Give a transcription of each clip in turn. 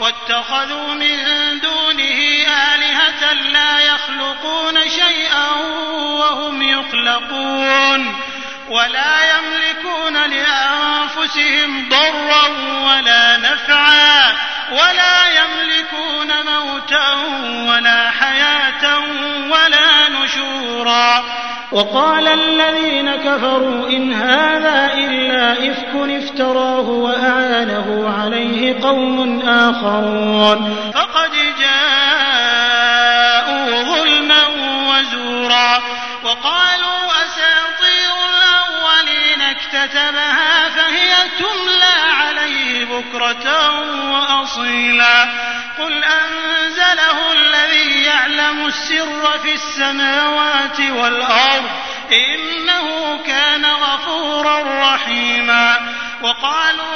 واتخذوا من دونه آلهة لا يخلقون شيئا وهم يخلقون ولا يملكون لأنفسهم ضرا ولا نفعا ولا يملكون موتا ولا حياة ولا نشورا. وقال الذين كفروا إن هذا إلا إفك افتراه وأعانه عليه قوم آخرون. فقد جاءوا ظلما وزورا وقالوا أساطير الأولين اكتتبها فهي تملى عليه بكرة وأصيلا. قل أنزله الذي يعلم السر في السماوات والأرض إنه كان غفورا رحيما. وقالوا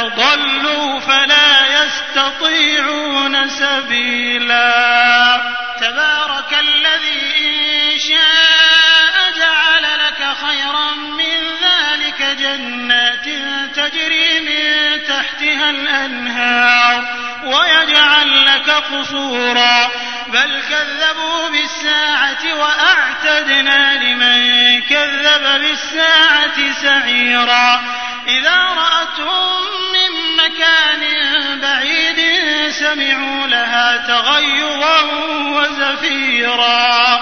فضلوا فلا يستطيعون سبيلا. تبارك الذي إن شاء جعل لك خيرا من ذلك جنات تجري من تحتها الأنهار ويجعل لك قصورا. بل كذبوا بالساعة وأعتدنا لمن كذب بالساعة سعيرا. إذا رأتهم من مكان بعيد سمعوا لها تغيظا وزفيرا.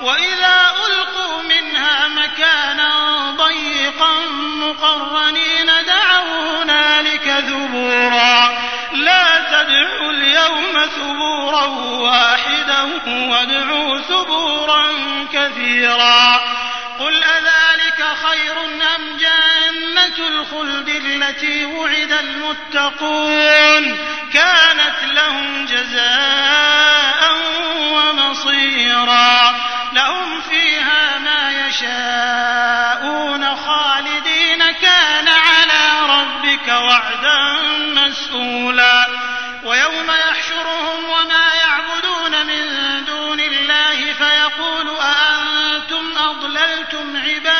وإذا ألقوا منها مكانا ضيقا مقرنين دعوا هنالك ثبورا. لا تدعوا اليوم ثبورا واحدا وادعوا ثبورا كثيرا. قل أذلك خير أم الخلد التي وعد المتقون كانت لهم جزاء ومصيرا. لهم فيها ما يشاءون خالدين. كان على ربك وعدا مسئولا ويوم يحشرهم وما يعبدون من دون الله فيقول أأنتم أضللتم عبادي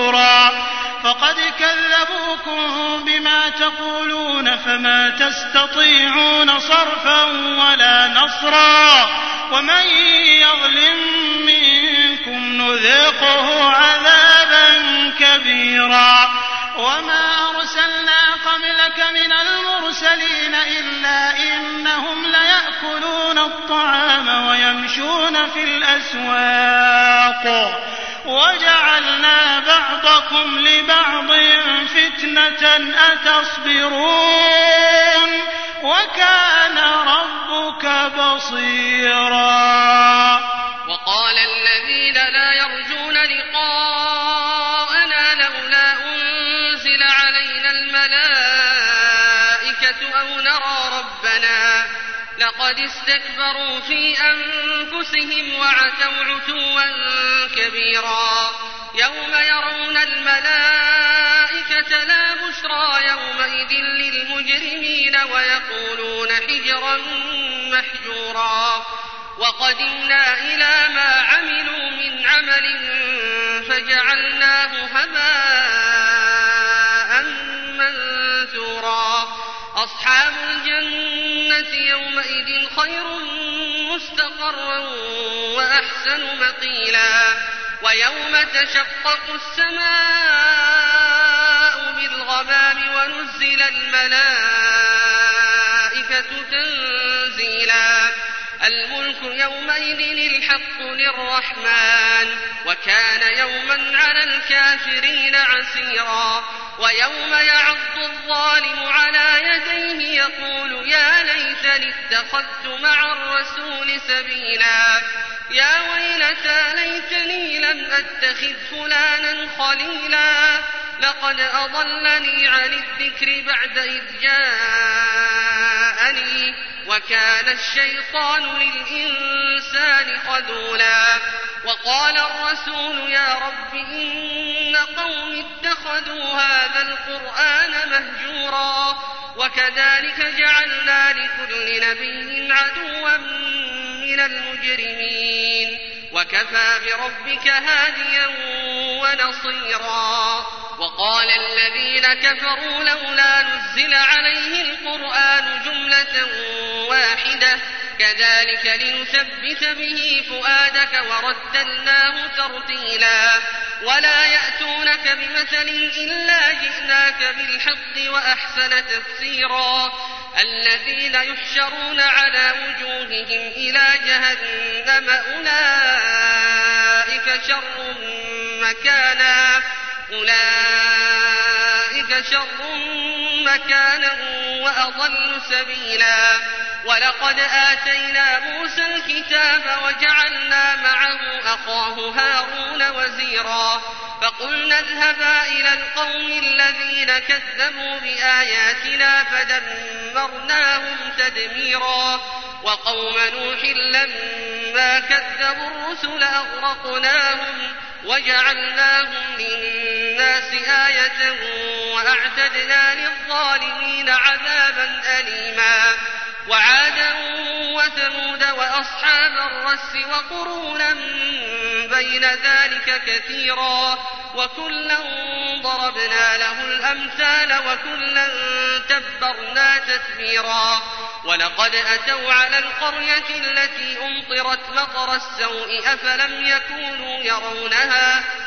فقد كذبوكم بما تقولون فما تستطيعون صرفا ولا نصرا ومن يظلم منكم نذقه عذابا كبيرا وما أرسلنا قبلك من المرسلين إلا إنهم ليأكلون الطعام ويمشون في الأسواق وجعلنا بعضكم لبعض فتنة أتصبرون وكان ربك بصيرا وقال الذين لقد استكبروا في أنفسهم وعتوا عتوا كبيرا يوم يرون الملائكة لا بشرى يومئذ للمجرمين ويقولون حجرا محجورا وقدمنا إلى ما عملوا من عمل فجعلناه هباء منثورا أصحاب الجنة يومئذ خير مستقرا وأحسن مقيلا ويوم تشقق السماء بالغمام ونزل الملائكة تنزيلا الملك يومئذ الحق للرحمن وكان يوما على الكافرين عسيرا ويوم يعض الظالم على يديه يقول ليتني اتخذت مع الرسول سبيلا. يا ويلتى ليتني لم أتخذ فلانا خليلا. لقد أضلني عن الذكر بعد إذ جاءني وكان الشيطان للإنسان خذولا. وقال الرسول يا رب إن قوم اتخذوا هذا القرآن مهجورا. وكذلك جعلنا لكل نبي عدوا من المجرمين. وكفى بربك هاديا ونصيرا. وقال الذين كفروا لولا نزل عليه القرآن جملة واحدة. كذلك لنثبت به فؤادك ورتلناه ترتيلا. ولا يأتونك بمثل إلا جئناك بالحق وأحسن تفسيرا الذين يحشرون على وجوههم إلى جهنم أولئك شر مكانا أولئك شر مكانا وأضل سبيلا ولقد آتينا موسى الكتاب وجعلنا معه أخاه هارون وزيرا فقلنا اذهبا إلى القوم الذين كذبوا بآياتنا فدمرناهم تدميرا وقوم نوح لما كذبوا الرسل أغرقناهم وجعلناهم للناس آية وأعتدنا للظالمين عذابا أليما. وعادا وثمود وأصحاب الرس وقرونا بين ذلك كثيرا وكلا ضربنا له الأمثال وكلا تبرنا تتبيرا ولقد أتوا على القرية التي أمطرت مطر السوء أفلم يكونوا يرونها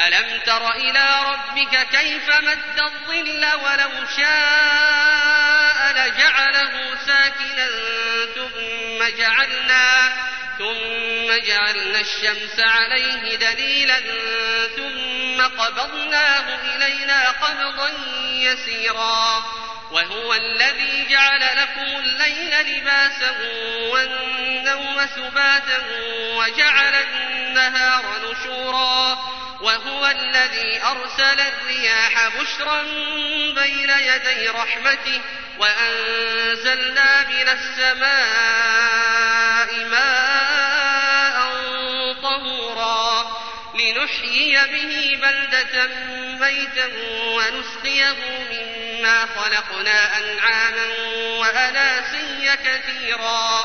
ألم تر إلى ربك كيف مد الظل ولو شاء لجعله ساكنا ثم جعلنا ثم جعلنا الشمس عليه دليلا ثم قبضناه إلينا قبضا يسيرا وهو الذي جعل لكم الليل لباسا والنوم سباتا وجعل النهار نشورا وهو الذي أرسل الرياح بشرا بين يدي رحمته وأنزلنا من السماء ماء طهورا لنحيي به بلدة ميتا ونسقيه مما خلقنا أنعاما وأناسيا كثيرا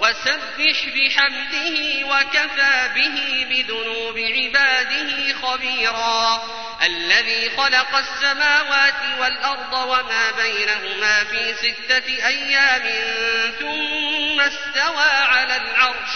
وسبح بحمده وكفى به بذنوب عباده خبيرا. الذي خلق السماوات والأرض وما بينهما في ستة أيام ثم استوى على العرش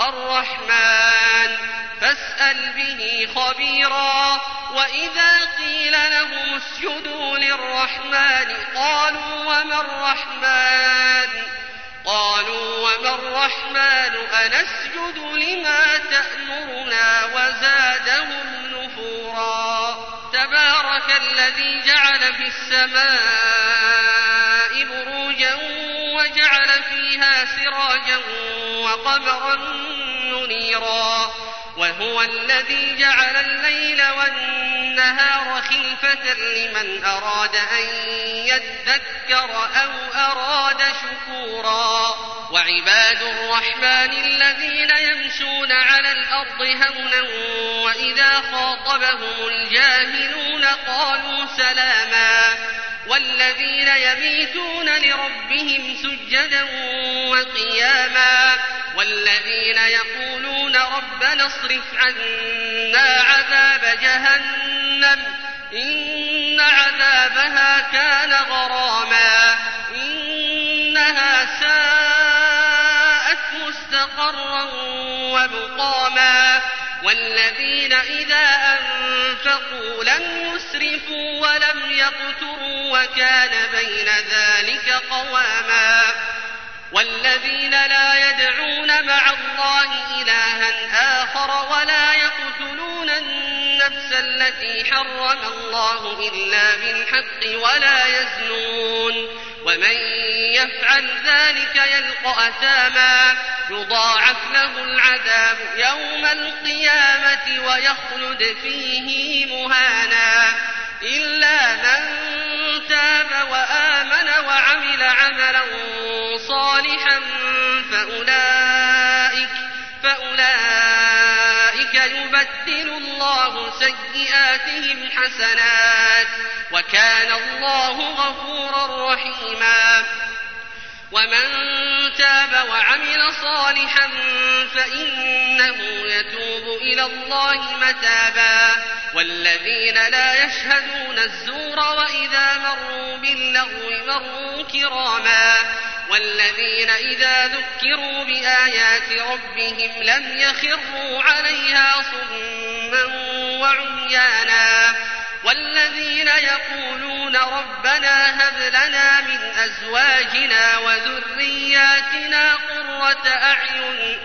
الرحمن. فاسأل به خبيرا. وإذا قيل لهم اسجدوا للرحمن قالوا وما الرحمن؟ قالوا وما الرحمن أنسجد لما تأمرنا وزادهم نفورا تبارك الذي جعل في السماء بروجا وجعل فيها سراجا وقمرا منيرا وهو الذي جعل الليل والنهار خلفة لمن أراد أن يذكر أو أراد شكورا. وعباد الرحمن الذين يمشون على الأرض هونا وإذا خاطبهم الجاهلون قالوا سلاما. والذين يبيتون لربهم سجدا وقياما. والذين يقولون ربنا اصرف عنا عذاب جهنم. إن عذابها كان غراما إنها ساءت مستقرا ومقاما. والذين إذا أنفقوا لم يسرفوا ولم يقتروا وكان بين ذلك قواما. والذين لا يدعون مع الله إلها آخر ولا يقتلون النفس التي حرم الله إلا بالحق ولا يزنون. ومن يفعل ذلك يلقى أثاما. يضاعف له العذاب يوم القيامة ويخلد فيه مهانا. إلا من تاب وآمن وعمل عملا سيئاتهم حسنات وكان الله غفورا رحيما. ومن تاب وعمل صالحا فإنه يتوب إلى الله متابا. والذين لا يشهدون الزور وإذا مروا باللغو مروا كراما. والذين إذا ذكروا بآيات ربهم لم يخروا عليها صما وعميانا والذين يقولون ربنا هب لنا من أزواجنا وذرياتنا قرة أعين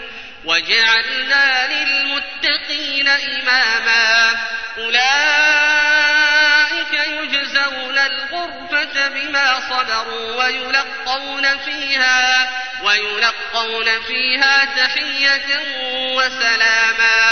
وجعلنا للمتقين إماما أولئك يجزون الغرفة بما صبروا ويلقون فيها ويلقون فيها تحية وسلاما